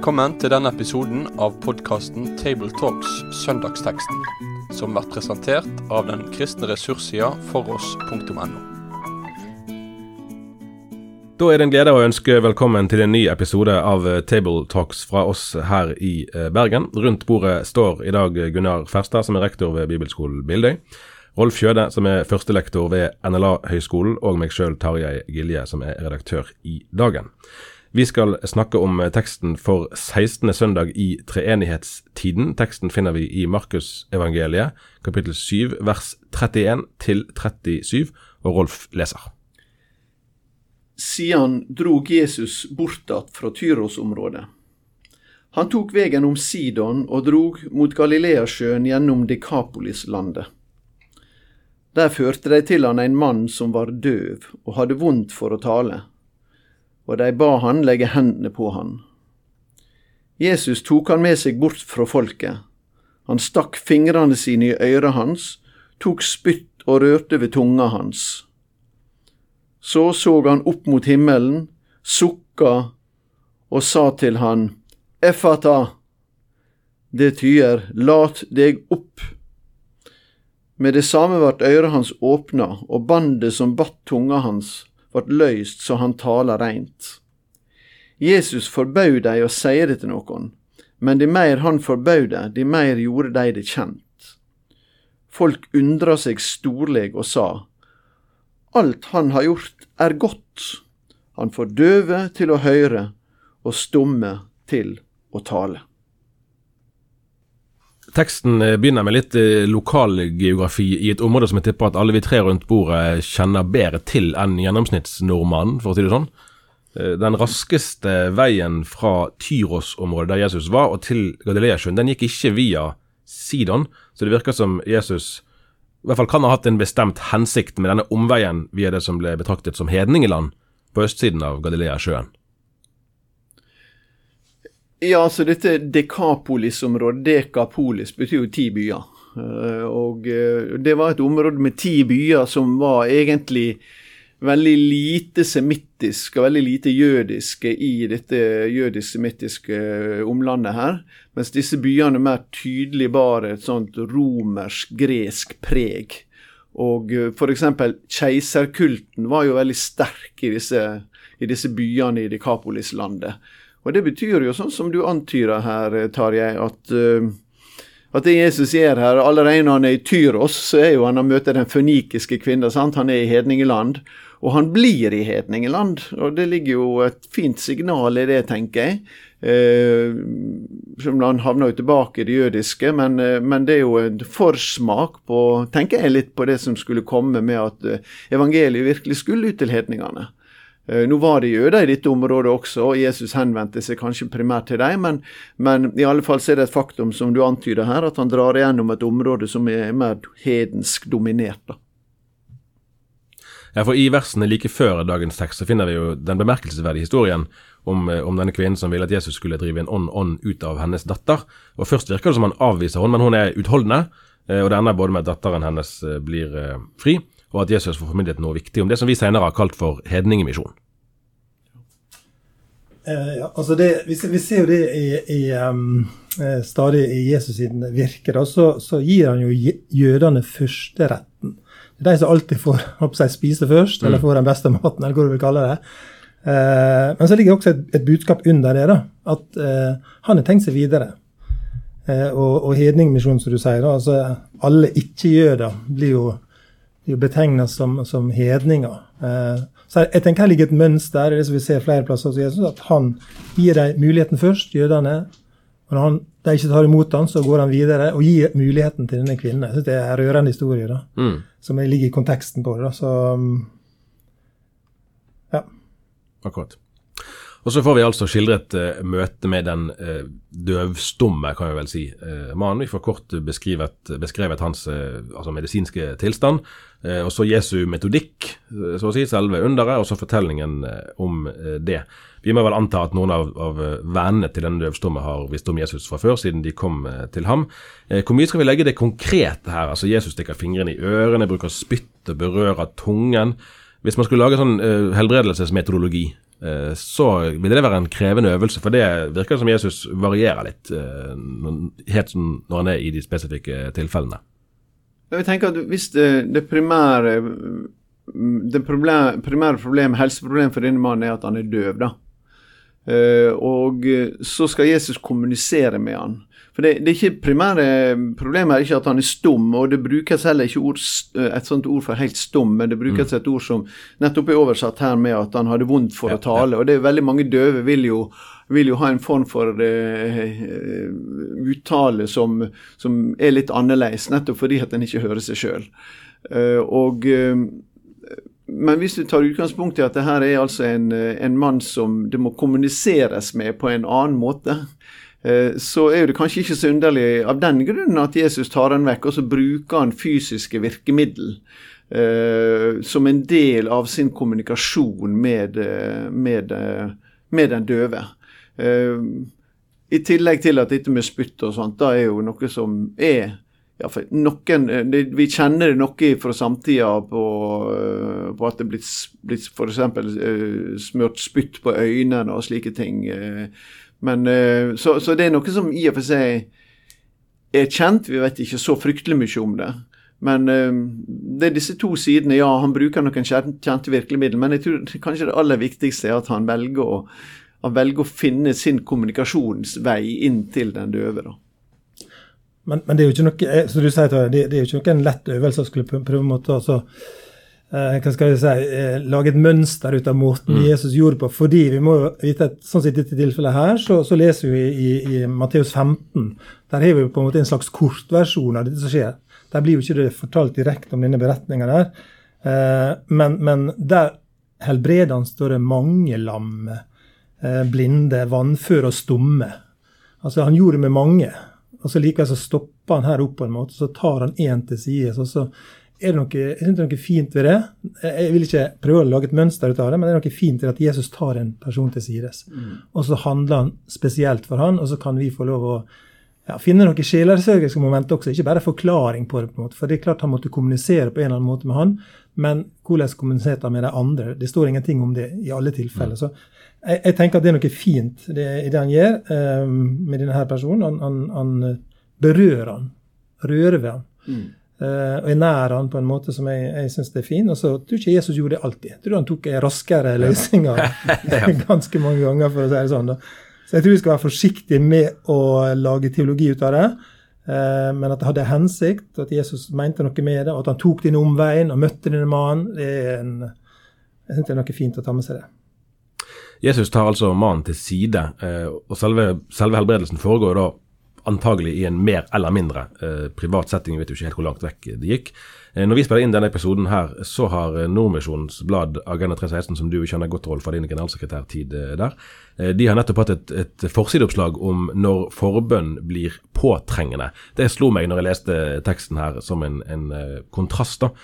Velkommen til denne episoden av podkasten Tabletalks Søndagsteksten, som blir presentert av den kristne ressurssida foross.no. Da er det en glede å ønske velkommen til en ny episode av Table Talks fra oss her i eh, Bergen. Rundt bordet står i dag Gunnar Ferstad, som er rektor ved Bibelskolen Bildøy. Rolf Kjøde, som er førstelektor ved NLA-høgskolen, og meg sjøl, Tarjei Gilje, som er redaktør i Dagen. Vi skal snakke om teksten for 16. søndag i treenighetstiden. Teksten finner vi i Markusevangeliet, kapittel 7, vers 31 til 37, og Rolf leser. Sian drog Jesus bortatt fra Tyros-området. Han tok vegen om Sidon og drog mot Galileasjøen gjennom Dekapolis-landet. Der førte de til han en mann som var døv og hadde vondt for å tale, og de ba han legge hendene på han. Jesus tok han med seg bort fra folket. Han stakk fingrene sine i øret hans, tok spytt og rørte ved tunga hans. Så så han opp mot himmelen, sukka og sa til han, Effata, det tyder, lat deg opp. Med det samme vart øret hans åpna, og bandet som batt tunga hans, vart løyst så han tala reint. Jesus forbød dei å seie det til noen, men de meir han forbød det, de meir gjorde dei det kjent. Folk undra seg storleg og sa, Alt han har gjort er godt, han får døve til å høre og stumme til å tale. Teksten eh, begynner med litt eh, lokalgeografi i et område som jeg tipper at alle vi tre rundt bordet kjenner bedre til enn gjennomsnittsnordmannen, for å si det sånn. Eh, den raskeste veien fra Tyros-området, der Jesus var, og til Galileasjøen, den gikk ikke via Sidon, så det virker som Jesus i hvert fall kan ha hatt en bestemt hensikt med denne omveien via det som ble betraktet som hedningeland på østsiden av Galileasjøen. Ja, altså dette Dekapolis-området, Dekapolis, betyr jo ti byer. Eh, Og eh, det var et område med ti byer som var egentlig veldig lite semittiske og veldig lite jødiske i dette jødisk-semittiske omlandet her. Mens disse byene mer tydelig bar et sånt romersk-gresk preg. Og f.eks. keiserkulten var jo veldig sterk i disse, i disse byene i Dekapolis-landet. Og det betyr jo, sånn som du antyder her, Tarjei, at, uh, at det Jesus gjør her Allerede når han er i Tyros, så er jo han og møter den fønikiske kvinna. Han er i hedningeland, og han blir i hedningeland. Og det ligger jo et fint signal i det, tenker jeg. Uh, han havner jo tilbake i det jødiske, men, uh, men, det er jo en forsmak på, tenker jeg litt på det som skulle komme med at evangeliet virkelig skulle ut til hedningene. Nå var det jøder i dette området også, og Jesus henvendte seg kanskje primært til dem, men, men, i alle fall er det et faktum, som du antyder her, at han drar igjennom et område som er mer hedensk dominert. da. Ja, for I versene like før dagens tekst så finner vi jo den bemerkelsesverdige historien om, om denne kvinnen som ville at Jesus skulle drive en ånd ånd ut av hennes datter. Og Først virker det som han avviser henne, men hun er utholdende. Og det ender både med at datteren hennes blir fri, og at Jesus får formidlet noe viktig om det som vi senere har kalt for hedningemisjon. Eh, ja, altså det, vi, vi, ser jo det i, i um, stadig i Jesus siden virke. Da, så, så, gir han jo jødene førsteretten. Det er de som alltid får seg, spise først, eller får den beste maten, eller hva du vil kalle det. Eh, men så ligger det også et, et, budskap under det, da, at eh, han har tenkt seg videre. Eh, og, og hedningmisjonen, som du sier, da, altså alle ikke-jøder blir jo, blir jo betegna som, som hedninger. Eh, så jeg tenker Her ligger et mønster det som vi ser flere plasser hos Jesus, at han gir dem muligheten først, jødene. Og når han, de ikke tar imot ham, så går han videre og gir muligheten til denne kvinnen. Jeg synes Det er en rørende historie da, mm. som ligger i konteksten på det. da, så ja. Akkurat. Og så får vi altså skildret uh, møte med den uh, døvstumme, kan vi vel si, uh, mannen. Vi får kort beskrevet, beskrevet hans altså medisinske tilstand. og så Jesu metodikk, så å si, selve underet, og så fortellingen om det. Vi må vel anta at noen av, av vennene til denne døvstumme har visst om Jesus fra før, siden de kom til ham. hvor mye skal vi legge det konkrete her? Altså Jesus stikker fingrene i ørene, bruker spytt og berører tungen. Hvis man skulle lage sånn helbredelsesmetodologi, eh, så ville det være en krevende øvelse. For det virker som Jesus varierer litt, helt som når han er i de spesifikke tilfellene. Jeg tenker at Hvis det, det primære det problem, primære problem, helseproblemet for denne mannen er at han er døv. da. Uh, og så skal Jesus kommunisere med han. For det, det er ikke primære problemet er ikke at han er stum, og det brukes heller ikke ord, et sånt ord for helt stum, men det brukes mm. et ord som nettopp er oversatt her med at han hadde vondt for ja, å tale. Ja. Og det er veldig mange døve vil jo, vil jo ha en form for uh, uttale som, som, er litt annerledes, nettopp fordi at en ikke hører seg sjøl. Uh, og men hvis du tar utgangspunkt i at det her er altså en, en, mann som det må kommuniseres med på en annen måte, eh, så er det kanskje ikke så underlig av den grunnen at Jesus tar den vekk, og så bruker han fysiske virkemiddel eh, som en del av sin kommunikasjon med, eh, med, med den døve. I tillegg til at dette med spytt og sånt, da er jo noe som er ja, noen, eh, Vi kjenner det noe fra samtida på, eh, på, at det er blitt, blitt f.eks. Smurt spytt på øynene og slike ting. Men, så, så, det er noe som i og for seg er kjent. Vi vet ikke så fryktelig mye om det. Men det er disse to sidene. Ja, han bruker noen kjente virkemidler, men jeg tror kanskje det aller viktigste er at han velger å, han velger å finne sin kommunikasjonsvei inn til den døve. da. Men, men, det er jo ikke noe som så du sier, det, det er jo ikke noen en lett øvelse å skulle prøve måte altså, eh, hva skal jeg si, eh, lage et mønster ut av måten mm. Jesus gjorde på. Fordi vi må vite at sånn som i dette tilfellet her, så, så leser vi i, i, i Matteus 15. Der har vi på en måte en slags kortversjon av dette som skjer. Der blir jo ikke det fortalt direkte om denne beretninga der. Eh, men, men, der helbreder han, står det mange lamme, eh, blinde, vannføre og stumme. Altså Han gjorde det med mange. Og så likevel så stopper han her opp på en måte, så tar han én til side. Og så er det noe, jeg synes det er noe fint ved det. Jeg vil ikke prøve å lage et mønster ut av det, men det er noe fint ved at Jesus tar en person til sides. Mm. Og så handler han spesielt for han, og så kan vi få lov å ja, finne noen sjelersørgiske momenter også, ikke bare forklaring på det. på en måte, For det er klart han måtte kommunisere på en eller annen måte med han, men hvordan kommuniserte han med de andre? Det står ingenting om det i alle tilfeller. Mm. så jeg, jeg, tenker at det er noe fint det, i det han gjør um, med denne personen. Han, han, han, berører han, rører ved han. Mm. Uh, og er nær han på en måte som jeg, jeg syns er fin. Og så tror ikke Jesus gjorde det alltid. Jeg tror han tok raskere løsninger ganske mange ganger, for å si det sånn. da. Så jeg tror vi skal være forsiktige med å lage teologi ut av det. Uh, men at det hadde hensikt, at Jesus mente noe med det, og at han tok denne omveien og møtte denne mannen, det er en, jeg synes det er noe fint å ta med seg det. Jesus tar altså mannen til side, eh, og selve, selve helbredelsen foregår da antagelig i en mer eller mindre eh, privat setting. Vi vet jo ikke helt hvor langt vekk det gikk. Eh, når vi spiller inn denne episoden her, så har eh, Nordmisjonens blad Agenda 316, som du kjenner godt, Rolf, fra din generalsekretærtid eh, der, eh, de har nettopp hatt et, et forsideoppslag om når forbønn blir påtrengende. Det slo meg når jeg leste teksten her som en, en kontrast. da.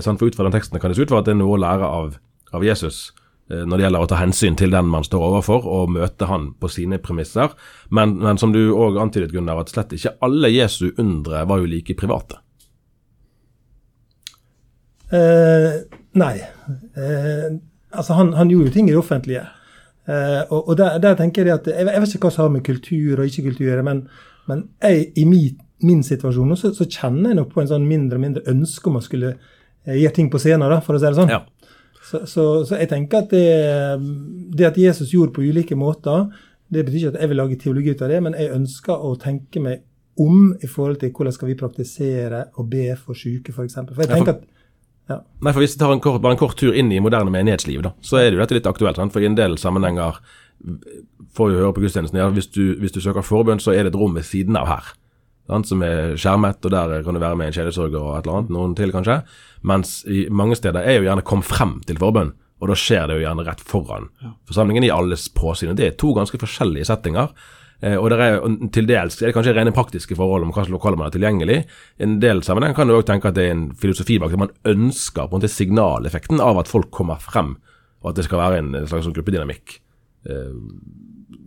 For ut fra den teksten kan det se ut for at det er noe å lære av, av Jesus Eh, når det gjelder å ta hensyn til den man står overfor, og møte han på sine premisser. Men, men som du òg antydet, Gunnar, at slett ikke alle Jesu undre var jo like private. Eh, nei. Eh, altså, han, han, gjorde jo ting i det offentlige. Eh, og, og der, der, tenker jeg at jeg, jeg, vet ikke hva som har med kultur og ikke kultur å gjøre, men, men jeg, i min, min situasjon så, så, kjenner jeg nok på en sånn mindre og mindre ønske om å skulle eh, gjøre ting på scenen, da, for å si det sånn. Ja. Så, så, så, jeg tenker at det, det, at Jesus gjorde på ulike måter, det betyr ikke at jeg vil lage teologi ut av det, men jeg ønsker å tenke meg om i forhold til hvordan skal vi praktisere og be for syke, f.eks. For, eksempel. for jeg tenker at ja. Nei, for Hvis vi tar en kort, bare en kort tur inn i moderne menighetsliv, da, så er det jo dette litt aktuelt. Sant? For i en del sammenhenger får vi høre på gudstjenesten ja, hvis du, hvis du søker forbønn, så er det et rom ved siden av her som er skjermet, og der kan du være med en kjedesørger og et eller annet, noen til kanskje. Mens i mange steder er jo gjerne kom frem til forbønn, og da skjer det jo gjerne rett foran ja. forsamlingen i alles påsyn. Det er to ganske forskjellige settinger. Eh, og det er til dels er det kanskje rene praktiske forhold om hva slags lokaler man har tilgjengelig. I en del sammenheng kan du òg tenke at det er en filosofi bak det. Man ønsker på en måte signaleffekten av at folk kommer frem, og at det skal være en slags gruppedynamikk. Eh,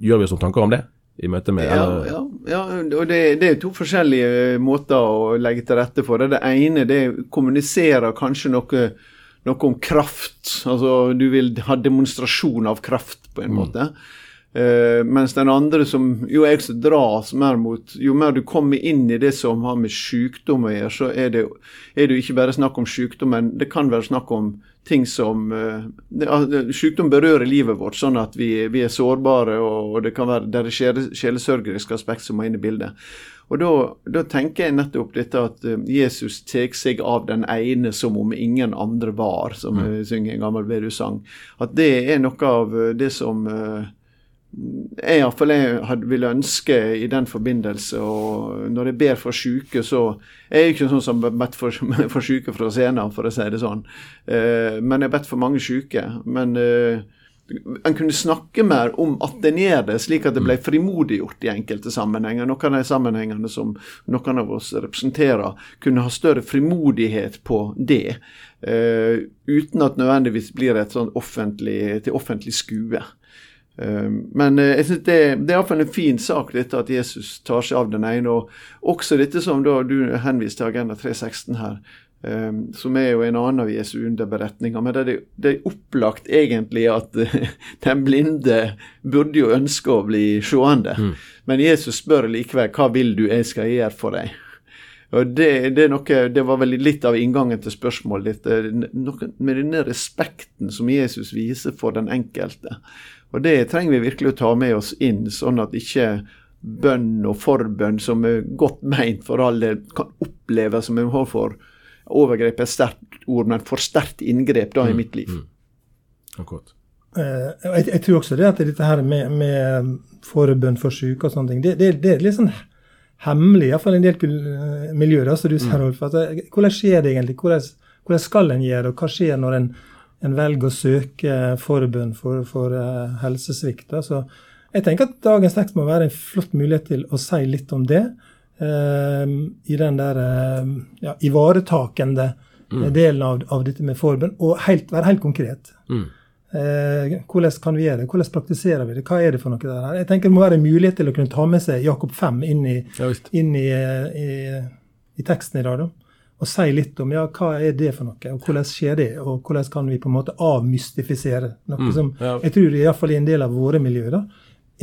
gjør vi oss noen tanker om det? I møte med Ja, ja, ja og det, det, er to forskjellige måter å legge til rette for. Det ene det kommuniserer kanskje noe, noe om kraft. Altså du vil ha demonstrasjon av kraft, på en måte. Uh, mens den andre som jo jeg som dras mer mot Jo mer du kommer inn i det som har med sykdom å gjøre, så er det, er det jo ikke bare snakk om sykdom, men det kan være snakk om ting som uh, det, Sykdom berører livet vårt, sånn at vi, vi er sårbare, og, og, det kan være det er sjele, sjelesørgeriske aspekt som må inn i bildet. Og da, da, tenker jeg nettopp dette at uh, Jesus tar seg av den ene som om ingen andre var, som mm. synger en gammel Vedus-sang. At det er noe av det som jeg iallfall vil ønske i den forbindelse. og Når jeg ber for syke, så er jo ikke sånn som bedt for, for syke fra scenen, for å si det sånn. Eh, men jeg har bedt for mange syke. Men eh, en kunne snakke mer om at en gjør det, slik at det ble frimodiggjort i enkelte sammenhenger. Noen av de sammenhengene som noen av oss representerer, kunne ha større frimodighet på det. Eh, uten at nødvendigvis blir et sånn offentlig, til offentlig skue. Ehm, men eh, jeg synes det, det er iallfall en fin sak, dette at Jesus tar seg av den ene. Og også dette som du henviste til Agenda 316 her, um, som er jo en annen av Jesu underberetninger. Men det det er opplagt egentlig at den blinde burde jo ønske å bli seende. Mm. Men Jesus spør likevel hva vil du jeg skal gjøre for deg. Og det, det, noe, det, var vel litt av inngangen til spørsmålet ditt. Noe med denne respekten som Jesus viser for den enkelte. Og Det trenger vi virkelig å ta med oss inn, sånn at ikke bønn og forbønn, som er godt meint for all del, kan oppleves som en form for overgrep, et sterkt ord, men for sterkt inngrep da i mm, mitt liv. Mm. Akkurat. Uh, jeg, jeg, tror også det at dette her med, med forbønn for syke og sånne ting, det, det, det er litt sånn hemmelig, iallfall i en del miljøer. Altså, du ser, mm. Rolf, altså, hvordan skjer det egentlig? Hvordan, hvordan skal en gjøre det, og hva skjer når en en velger å søke forbund for, for uh, helsesvikt. Så jeg tenker at dagens tekst må være en flott mulighet til å si litt om det. Uh, I den der uh, ja, ivaretakende mm. delen av, av, dette med forbund, og helt, være helt konkret. Mm. hvordan kan vi gjøre det? Hvordan praktiserer vi det? Hva er det for noe der? Jeg tenker Det må være en mulighet til å kunne ta med seg Jakob 5 inn i, ja, inn i, i, i teksten i dag. da og si litt om ja, hva er det for noe, og hvordan skjer det, og hvordan kan vi på en måte avmystifisere noe mm, som ja. jeg tror iallfall i en del av våre miljøer da,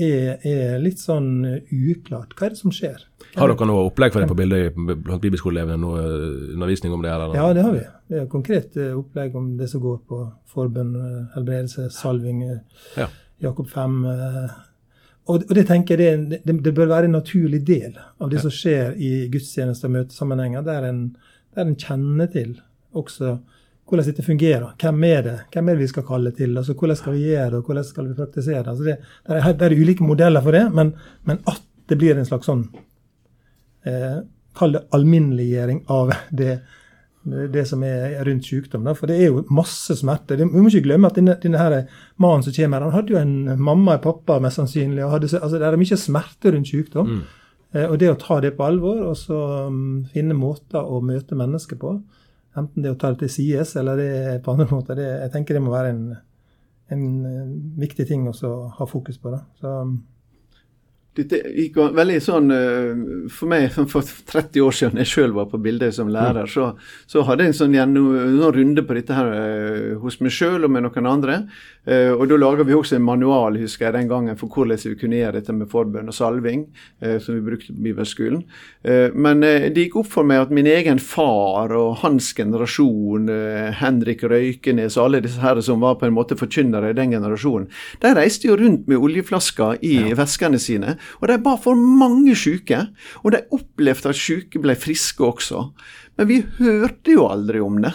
er, er, litt sånn uklart. Hva er det som skjer? Har dere noe opplegg for det på bildet blant bibelskoleelevene? Noe eh, undervisning om det? Eller? Ja, det har vi. Vi har konkret eh, opplegg om det som går på forbønn, eh, helbredelse, salving, ja. Jakob 5. Og, det tenker jeg det, det, det, bør være en naturlig del av det som skjer i gudstjeneste- og møtesammenhenger, der en der en kjenner til også hvordan dette fungerer. Hvem er det Hvem er det vi skal kalle til? altså Hvordan skal vi gjøre det, og hvordan skal vi praktisere altså det, det, er, det er, ulike modeller for det, men, men, at det blir en slags sånn eh, Kall det alminneliggjøring av det, det som er rundt sykdom. Da. For det er jo masse smerte. Vi må ikke glemme at denne, denne mannen som kommer, her, han hadde jo en mamma og pappa, mest sannsynlig. og hadde, altså Det er mye smerte rundt sykdom. Mm. Eh, og det å ta det på alvor, og så um, finne måter å møte mennesker på, enten det å ta det til sides eller det på andre måter, det, jeg tenker det må være en, en eh, viktig ting å ha fokus på. Da. Så, um, dette gikk veldig sånn eh, For meg, for 30 år siden jeg sjøl var på bildet som lærer, så, så, hadde jeg en sånn gjennom, runde på dette her eh, hos meg sjøl og med noen andre. Eh, og Da laga vi også en manual husker jeg den gangen, for hvordan vi kunne gjøre dette med forbønn og salving, som vi brukte på bibelskolen. Men det gikk opp for meg at min egen far og hans generasjon, Henrik Røykenes og alle disse her som var på en måte forkynnere i den generasjonen, de reiste jo rundt med oljeflasker i veskene sine og de ba for mange syke, og de opplevde at syke ble friske også. Men vi hørte jo aldri om det.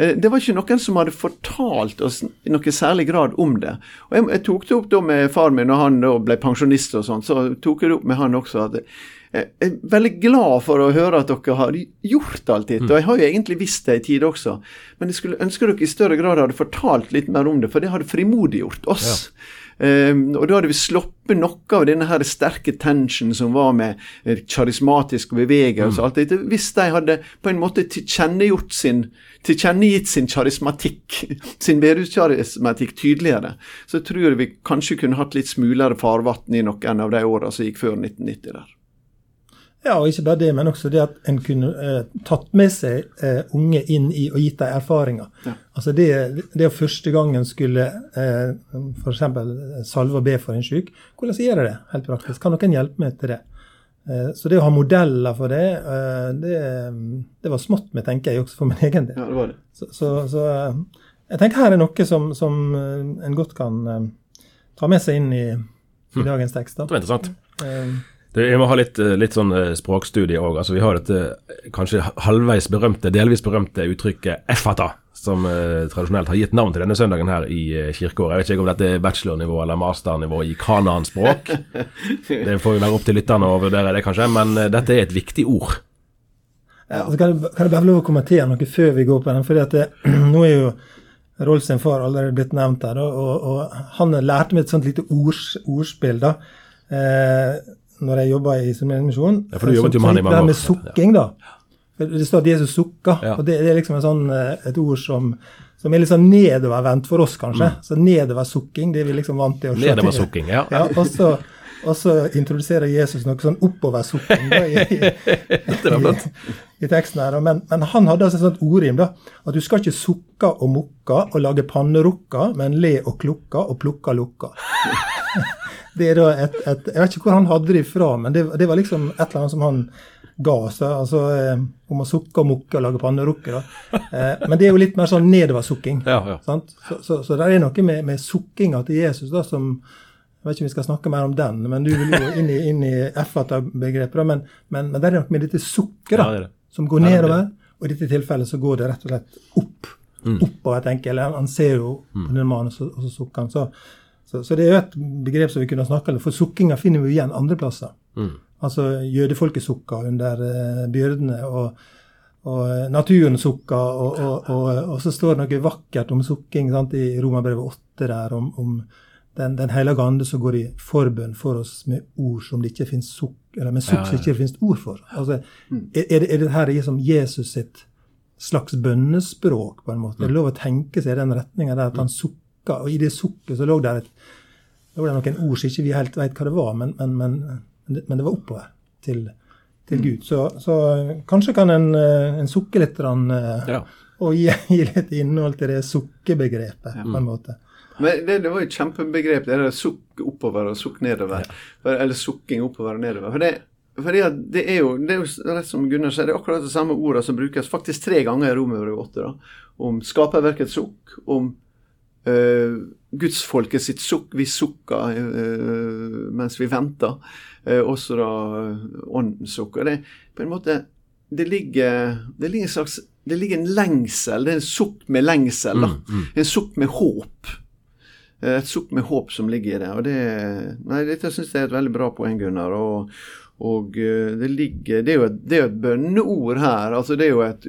Eh, det var ikke noen som hadde fortalt oss i noe særlig grad om det. Og Jeg, jeg tok det opp da med far min, når han ble pensjonist og sånn, så tok jeg det opp med han også. at jeg er veldig glad for å høre at dere har gjort alt dette. Og jeg har jo egentlig visst det i tid også. Men jeg skulle ønske dere i større grad hadde fortalt litt mer om det, for det hadde frimodiggjort oss. Ja. Um, og da hadde vi sluppet noe av denne her sterke tension som var med eh, karismatisk bevegelse og mm. alt dette. Hvis de hadde på en måte tilkjennegjort sin tilkjennegitt sin karismatikk, sin beruskarismatikk tydeligere, så tror jeg vi kanskje kunne hatt litt smulere farvann i noen av de åra som gikk før 1990 der. Ja, og ikke bare det, men også det at en kunne eh, tatt med seg eh, unge inn i og gitt dem erfaringer. Ja. Altså det, det å første gangen skulle eh, f.eks. salve og be for en syk, hvordan gjør jeg det helt praktisk? Kan noen hjelpe meg til det? Eh, så det å ha modeller for det, eh, det, det var smått med, tenker jeg, også for min egen del. Ja, det var det. Så, så, så eh, jeg tenker her er noe som, som eh, en godt kan ta med seg inn i, i dagens tekst. Det da. var interessant. Det, jeg må ha litt, eh, litt sånn eh, språkstudie òg. Altså, vi har dette eh, kanskje halvveis berømte, delvis berømte uttrykket 'effata', som eh, tradisjonelt har gitt navn til denne søndagen her i eh, kirkeåret. Jeg vet ikke om dette er bachelornivå eller masternivå i kananspråk. Det får jo være opp til lytterne å vurdere det, kanskje, men eh, dette er et viktig ord. Ja, altså, kan, jeg, kan jeg bare få lov å kommentere noe før vi går på den? fordi at det, Nå er jo Rolf sin far allerede blitt nevnt her, og, og, og han lærte meg et sånt lite ords, ordspill da eh, når jeg jobba i Misjon. Ja, for du jobbet jo med han i mange Det år. med sukking, da. Det står at Jesus sukka, Ja. og det, det er liksom en sånn, eh, et ord som, som er litt sånn nedovervendt for oss, kanskje. Så nedoversukking, det er vi liksom vant til å se. Nedoversukking, ja. Ja, og så, og så introduserer Jesus noe sånn oppoversukking i, i, i, i teksten her. Men, men han hadde altså et sånt ordrim, da. At du skal ikke sukke og mukke og lage pannerukker, men le og klukke og plukke lukka. Det er da et, et Jeg vet ikke hvor han hadde det ifra, men det, det var liksom et eller annet som han ga oss. altså eh, Om å sukke og mukke og lage pannerukker. Eh, men det er jo litt mer sånn nedoversukking. Ja, ja. Sant? Så, så, så det er noe med, med sukkinga til Jesus da, som Jeg vet ikke om vi skal snakke mer om den, men du vil jo inn i, inn i F-begrepet. Men, men, men det er noe med dette sukket da, Ja, det det. som går Ja, er nedover. Og i dette tilfellet så går det rett og slett opp. Mm. Oppover, tenker jeg. Han ser jo på den mannen, og så sukker han. Så, så, så det er jo et begrep som vi kunne snakke om. For sukkinga finner vi igjen andre plasser. Mm. Altså jødefolket sukka under uh, byrdene, og, og eh, naturen sukka, og, og, og, så står det noe vakkert om sukking sant, i Romerbrevet 8 der, om, om den, den hellige ande som går i forbønn for oss med ord som det ikke finnes sukk, eller med sukk Ja, ja. som det ikke finnes ord for. Altså, er, er, det, er her liksom Jesus sitt slags bønnespråk, på en måte? Er det lov å tenke seg i den retninga der at han sukka, og i det sukket så lå det et det noen ord som ikke vi helt vet hva det var, men, men, men, men, det, var oppover til, til Gud. Så, så kanskje kan en, eh, en sukke litt grann, eh, Ja. og gi, gi litt innhold til det sukkebegrepet, på en måte. Men det, det var jo et kjempebegrep, det der sukk oppover og sukk nedover. Eller sukking oppover og nedover. For det, fordi at det er jo det er jo rett som Gunnar sier, det er akkurat det samme ordet som brukes faktisk tre ganger i Romerbrevet 8. da, Om skaperverkets sukk, om uh, gudsfolket sitt sukk. Vi sukker uh, mens vi venter. Uh, også da uh, åndens sukk. Det på en måte det ligger, det ligger en slags det ligger en lengsel. Det er en sukk med lengsel. da, En sukk med håp. Et sukk med håp som ligger i det. og det, nei, Dette syns jeg er et veldig bra poeng, Gunnar. og, og det ligger, det er jo et, det er jo et bønneord her. altså Det er jo et,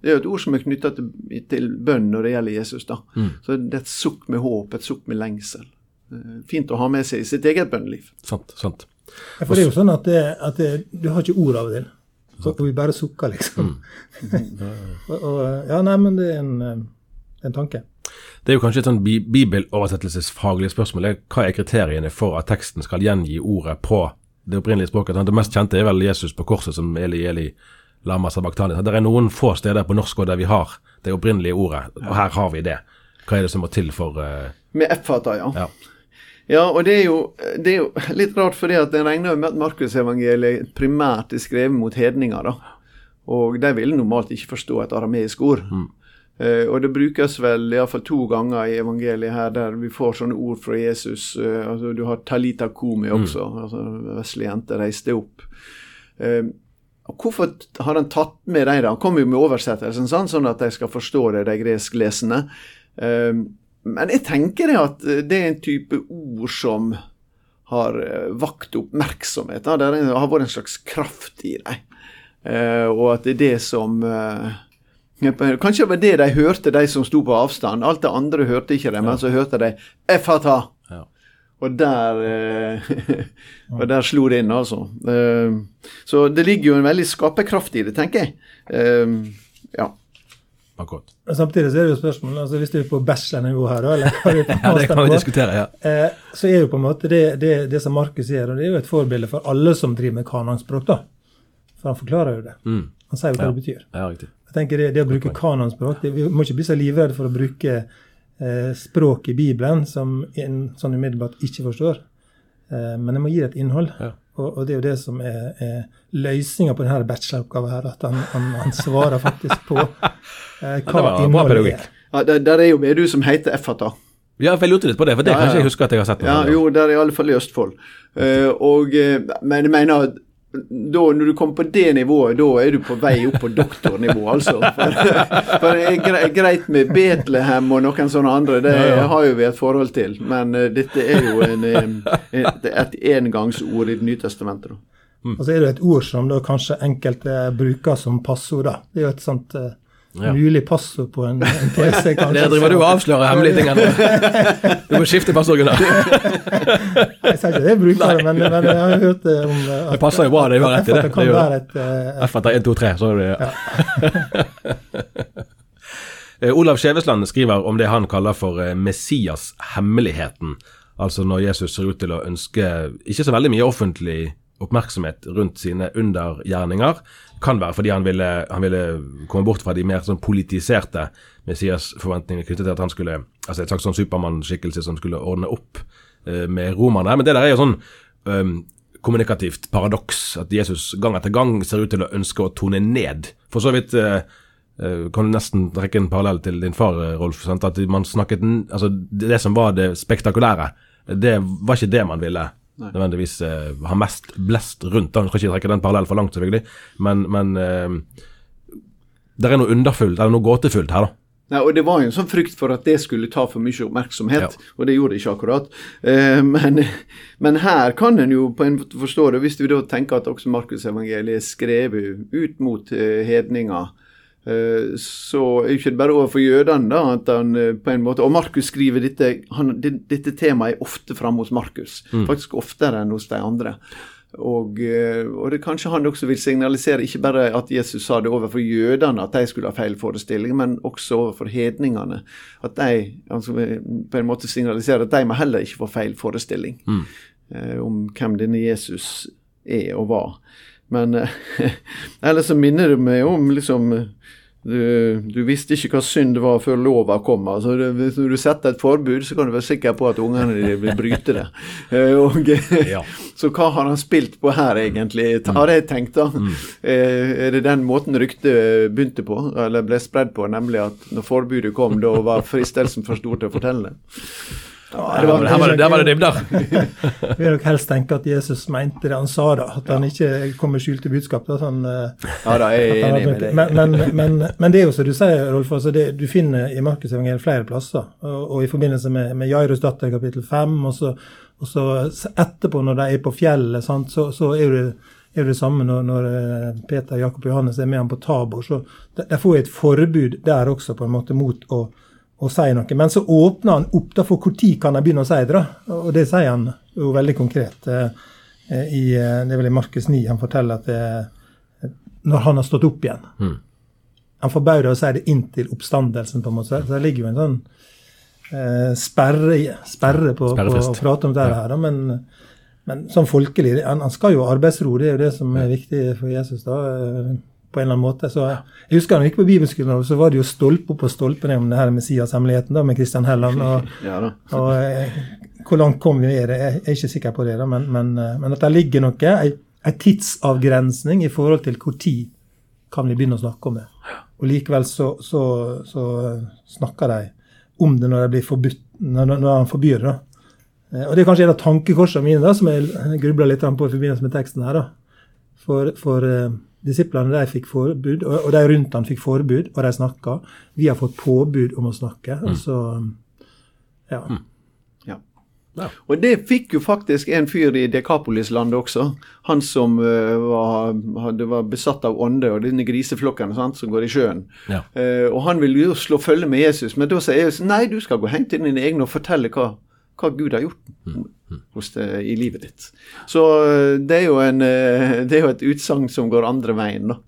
det er jo et ord som er knytta til, til bønn når det gjelder Jesus. da. Så det er et sukk med håp, et sukk med lengsel. Eh, Fint å ha med seg i sitt eget bønneliv. Sant. sant. Ja, for det er jo sånn at, det, at det, du har ikke ord av og til. Og vi bare sukker, liksom. og, og, ja, nei, men det er en, eh, en tanke. Det er jo kanskje et sånn bi bibeloversettelsesfaglig spørsmål. Hva er kriteriene for at teksten skal gjengi ordet på det opprinnelige språket? Det mest kjente er vel Jesus på korset som Eli Eli Lama Sabachthani. Det er noen få steder på norsk der vi har det opprinnelige ordet, og her har vi det. Hva er det som må til for uh... Med F-fata, ja. Ja. Ja, og det er jo, det er jo litt rart, fordi at en regner med at Markusevangeliet primært er skrevet mot hedninger. da. Og de vil normalt ikke forstå et arameisk ord. Eh, og det brukes vel iallfall to ganger i evangeliet her der vi får sånne ord fra Jesus. Uh, altså Du har Talita Kumi også, altså vesle jente reiste opp. Eh, og Hvorfor har han tatt med dem? Han kommer jo med oversettelsen, sånn, sånn at de skal forstå det, de gresklesende. Eh, men jeg tenker at eh, det er en type ord som har eh, vakt oppmerksomhet. Det har vært en slags kraft i dem. Eh, og at det er det som Kanskje det var det de hørte, de som sto på avstand. Alt det andre hørte ikke de, men så hørte de 'Efata'. Og der, eh, og der slo det inn, altså. Eh, så det ligger jo en veldig skaperkraft i det, tenker jeg. Eh, ja. akkurat? Samtidig så er det jo spørsmål, altså hvis du er på bachelornivå her, da, eller er på Ja, det kan vi diskutere, ja. eh, så er jo på en måte det, det, det som Markus gjør, og det er jo et forbilde for alle som driver med kanonspråk. da. For han forklarer jo det. Mm. Han sier jo hva Ja. det betyr. Ja, riktig. Jeg tenker det, det å bruke kanonspråk Vi må ikke bli så livredde for å bruke eh, språk i Bibelen som en sånn umiddelbart ikke forstår. Eh, men jeg må gi det et innhold. Ja. Og, og det er jo det som er, er løsninga på denne bacheloroppgaven her. At han, han, han svarer faktisk på eh, hva ja, innholdet er. Ja, der, der er jo du som heter Effata. Ja, for jeg lurte litt på det, for det Ja, kan ja, ikke jeg huske at jeg har sett. noe Ja, jo, der er i alle fall i Østfold. Eh, og, eh, men jeg mener at da, når du kommer på det nivået, da er du på vei opp på doktornivå, altså. For, for det er greit med Betlehem og noen sånne andre, det Ja, ja. har jo vi et forhold til. Men uh, dette er jo en, eh, et, et engangsord i Det nye testamentet. Da. Og så er det et ord som da kanskje enkelte bruker som passord. da. Det er jo et sånt eh, Ja. mulig passord på en, en PC, kanskje. Der driver du og avslører hemmelige ting. ennå. Du må skifte passord, Gunnar. Jeg sier ikke det jeg bruker det, men, men jeg har hørt eh, om at, Det passer jo bra, det var rett i det. Det kan Det være et, eh, F etter 1, 2, 3, så er det ja. Olav Skjevesland skriver om det han kaller for eh, Messias-hemmeligheten. Altså når Jesus ser ut til å ønske ikke så veldig mye offentlig oppmerksomhet rundt sine undergjerninger. Kan være fordi han ville, han ville komme bort fra de mer sånn politiserte Messias-forventningene knyttet til at han skulle altså et slags sånn Supermann-skikkelse som skulle ordne opp eh, med romerne. Men det der er jo sånn um, kommunikativt paradoks at Jesus gang etter gang ser ut til å ønske å tone ned. For så vidt eh, eh, kan du nesten trekke en parallell til din far, eh, Rolf. Sant? At man snakket altså Det som var det spektakulære, det var ikke det man ville nødvendigvis eh, har mest blest rundt. Da. Jeg skal ikke trekke den parallellen for langt, selvfølgelig, men, men eh, det er noe underfullt, eller noe gåtefullt her, da. Nei, og Det var jo en sånn frykt for at det skulle ta for mye oppmerksomhet, Ja. og det gjorde det ikke akkurat. Eh, men, men her kan en jo på en måte forstå det, hvis vi da tenker at også Markusevangeliet er skrevet ut mot eh, hedninger. Eh, så er det ikke bare overfor jødene da, at han eh, på en måte Og Markus skriver dette han, Dette temaet er ofte framme hos Markus. Faktisk oftere enn hos de andre. Og, eh, og det kanskje han også vil signalisere ikke bare at Jesus sa det overfor jødene, at de skulle ha feil forestilling, men også overfor hedningene. At de altså, på en måte signaliserer at de må heller ikke få feil forestilling eh, om hvem denne Jesus er og var. Men eh, ellers så minner det meg om liksom eh, du, du visste ikke hva synd var før lova kom. altså det, hvis du setter et forbud, så kan du være sikker på at ungene dine vil bryte det. Eh, og, Ja. Så hva har han spilt på her, egentlig? Har jeg tenkt, da. Eh, er det den måten ryktet begynte på, eller ble spredd på, nemlig at når forbudet kom, da var fristelsen for stor til å fortelle det? Her var var der var det dybder. Jeg vil nok helst tenke at Jesus mente det han sa, da. At han ikke kom med skjulte budskap. Da, sånn, eh, Ja da, jeg er enig med deg. men, men, men, men det er jo som du sier, Rolf. Altså det, du finner i Markusevangeliet flere plasser. Og, og i forbindelse med, med Jairus datter i kapittel 5, og så, og så etterpå, når de er på fjellet, sant, så, så er det er det samme når, når eh, Peter, Jakob og Johannes er med ham på Tabor. så De, får et forbud der også, på en måte, mot å, å si noe. Men så åpner han opp da, for når kan de begynne å si det. da, Og det sier han jo veldig konkret. eh, eh, i, eh, Det er vel i Markus 9 han forteller at det, når han har stått opp igjen. Han forbød å si det inntil oppstandelsen, på en måte. Så det ligger jo en sånn eh, sperre, sperre på, på å prate om det her. Da. Men, men sånn folkelig han, han skal jo ha arbeidsro, det er jo det som er viktig for Jesus. da, eh, på en eller annen måte. Så Jeg husker da jeg gikk på bibelskolen, så var det jo stolpe opp og stolpe ned om det her Messias-hemmeligheten da, med Kristian Helland. og Ja og eh, Hvor langt kom vi med det? Jeg er ikke sikker på det, da, men, men, eh, men at det ligger noe, en tidsavgrensning i forhold til tid kan vi begynne å snakke om det. Og likevel så, så, så snakker de om det når det blir forbudt, når, når han forbyr det. da. Eh, Og Det er kanskje en av tankekorsene mine da, som jeg grubler litt på i forbindelse med teksten her. da. For, for disiplene de fikk forbud, og, og de rundt han fikk forbud, og de snakka. Vi har fått påbud om å snakke. og så, ja. Ja. Og det fikk jo faktisk en fyr i Dekapolis-landet også. Han som uh, var, var besatt av ånde og denne griseflokken sant, som går i sjøen. Ja. Uh, og han ville jo slå følge med Jesus, men da sier Jesus nei, du skal gå hen til dine egne og fortelle hva, hva Gud har gjort hos det, i livet ditt. Så eh, det er jo, en, eh, det er jo et utsagn som går andre veien, da.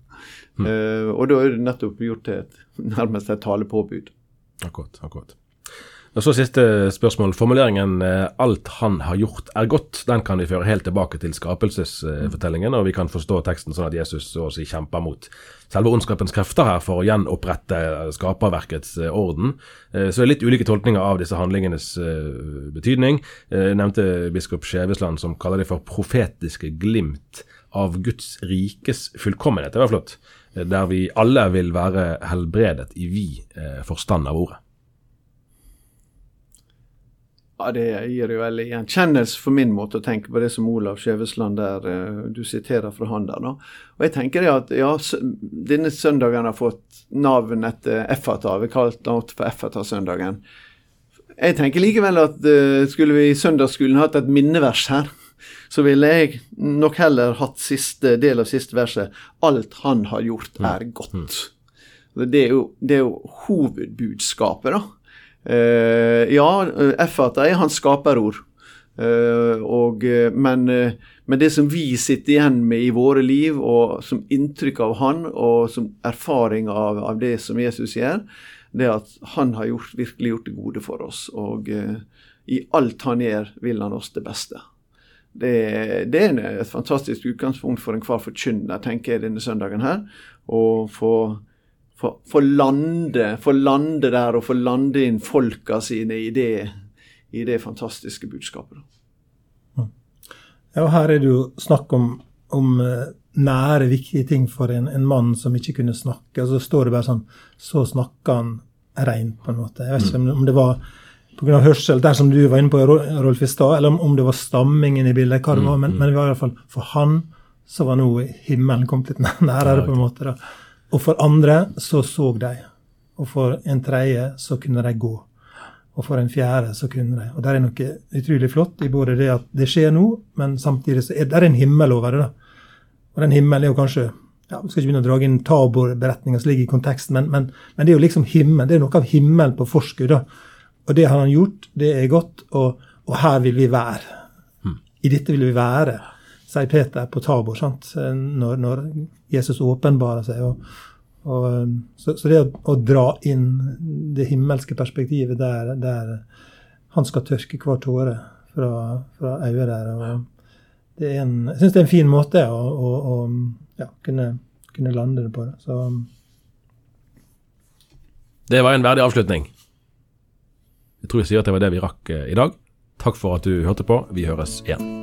Eh, og da er det nettopp gjort til et, nærmest et talepåbud. Akkurat. akkurat. Og så siste spørsmål. Formuleringen eh, 'alt han har gjort er godt', den kan vi føre helt tilbake til skapelsesfortellingen, og vi kan forstå teksten sånn at Jesus så å si kjemper mot selve ondskapens krefter her for å gjenopprette skaperverkets eh, orden. Eh, så det er litt ulike tolkninger av disse handlingenes betydning. Jeg nevnte biskop Skjevesland som kaller det for profetiske glimt av Guds rikes fullkommenhet. Det var flott. Der vi alle vil være helbredet i vid forstand av ordet. Ja, Det gir jo veldig gjenkjennelse for min måte å tenke på det som Olav Skjevesland der uh, du siterer fra han der. da. Og jeg tenker det at ja, denne søndagen har fått navn etter Effata. Vi kalt den for Effata-søndagen. Jeg tenker likevel at uh, skulle vi i søndagsskolen hatt et minnevers her, så ville jeg nok heller hatt siste del av siste verset. Alt han har gjort, mm. er godt. Mm. Det er jo, det er jo hovedbudskapet, da. Uh, ja, F-at er hans skaperord. Uh, og, men, men, det som vi sitter igjen med i våre liv, og som inntrykk av han, og som erfaring av, av det som Jesus gjør, det er at han har gjort, virkelig gjort det gode for oss. Og i alt han gjør, vil han oss det beste. Det, det er et fantastisk utgangspunkt for enhver forkynner, tenker jeg, denne søndagen her. Å få få, lande, få lande der og få lande inn folka sine i det, i det fantastiske budskapet. Mm. Ja, og Her er det jo snakk om, om eh, nære, viktige ting for en, en, mann som ikke kunne snakke. Og så står det bare sånn Så snakker han reint, på en måte. Jeg vet ikke om det var pga. hørsel, der som du var inne på, Rolf i stad, eller om det var stammingen i bildet, hva det var, men, mm, mm. men det var i hvert fall for han så var nå himmelen kommet litt nærere, på en måte. da. Og for andre så så de. Og for en tredje så kunne de gå. Og for en fjerde så kunne de. Og det er noe utrolig flott i både det at det skjer nå, men samtidig så er det en himmel over det. da. Og den himmelen er jo kanskje ja, Vi skal ikke begynne å dra inn Tabor-beretninga som ligger i konteksten, men, men, men, det er jo liksom himmel. Det er noe av himmelen på forskudd. da. Og det har han gjort, det er godt, og, og her vil vi være. Hmm. I dette vil vi være sier Peter på Tabor, sant? Når, når Jesus åpenbarer seg. Og, og, så, så, det å, å, dra inn det himmelske perspektivet der, der han skal tørke hver tåre fra, fra øyet der. og det er en, Jeg syns det er en fin måte å, å, å ja, kunne, kunne, lande det på. Det. Så, det var en verdig avslutning. Jeg tror jeg sier at det var det vi rakk eh, i dag. Takk for at du hørte på. Vi høres igjen.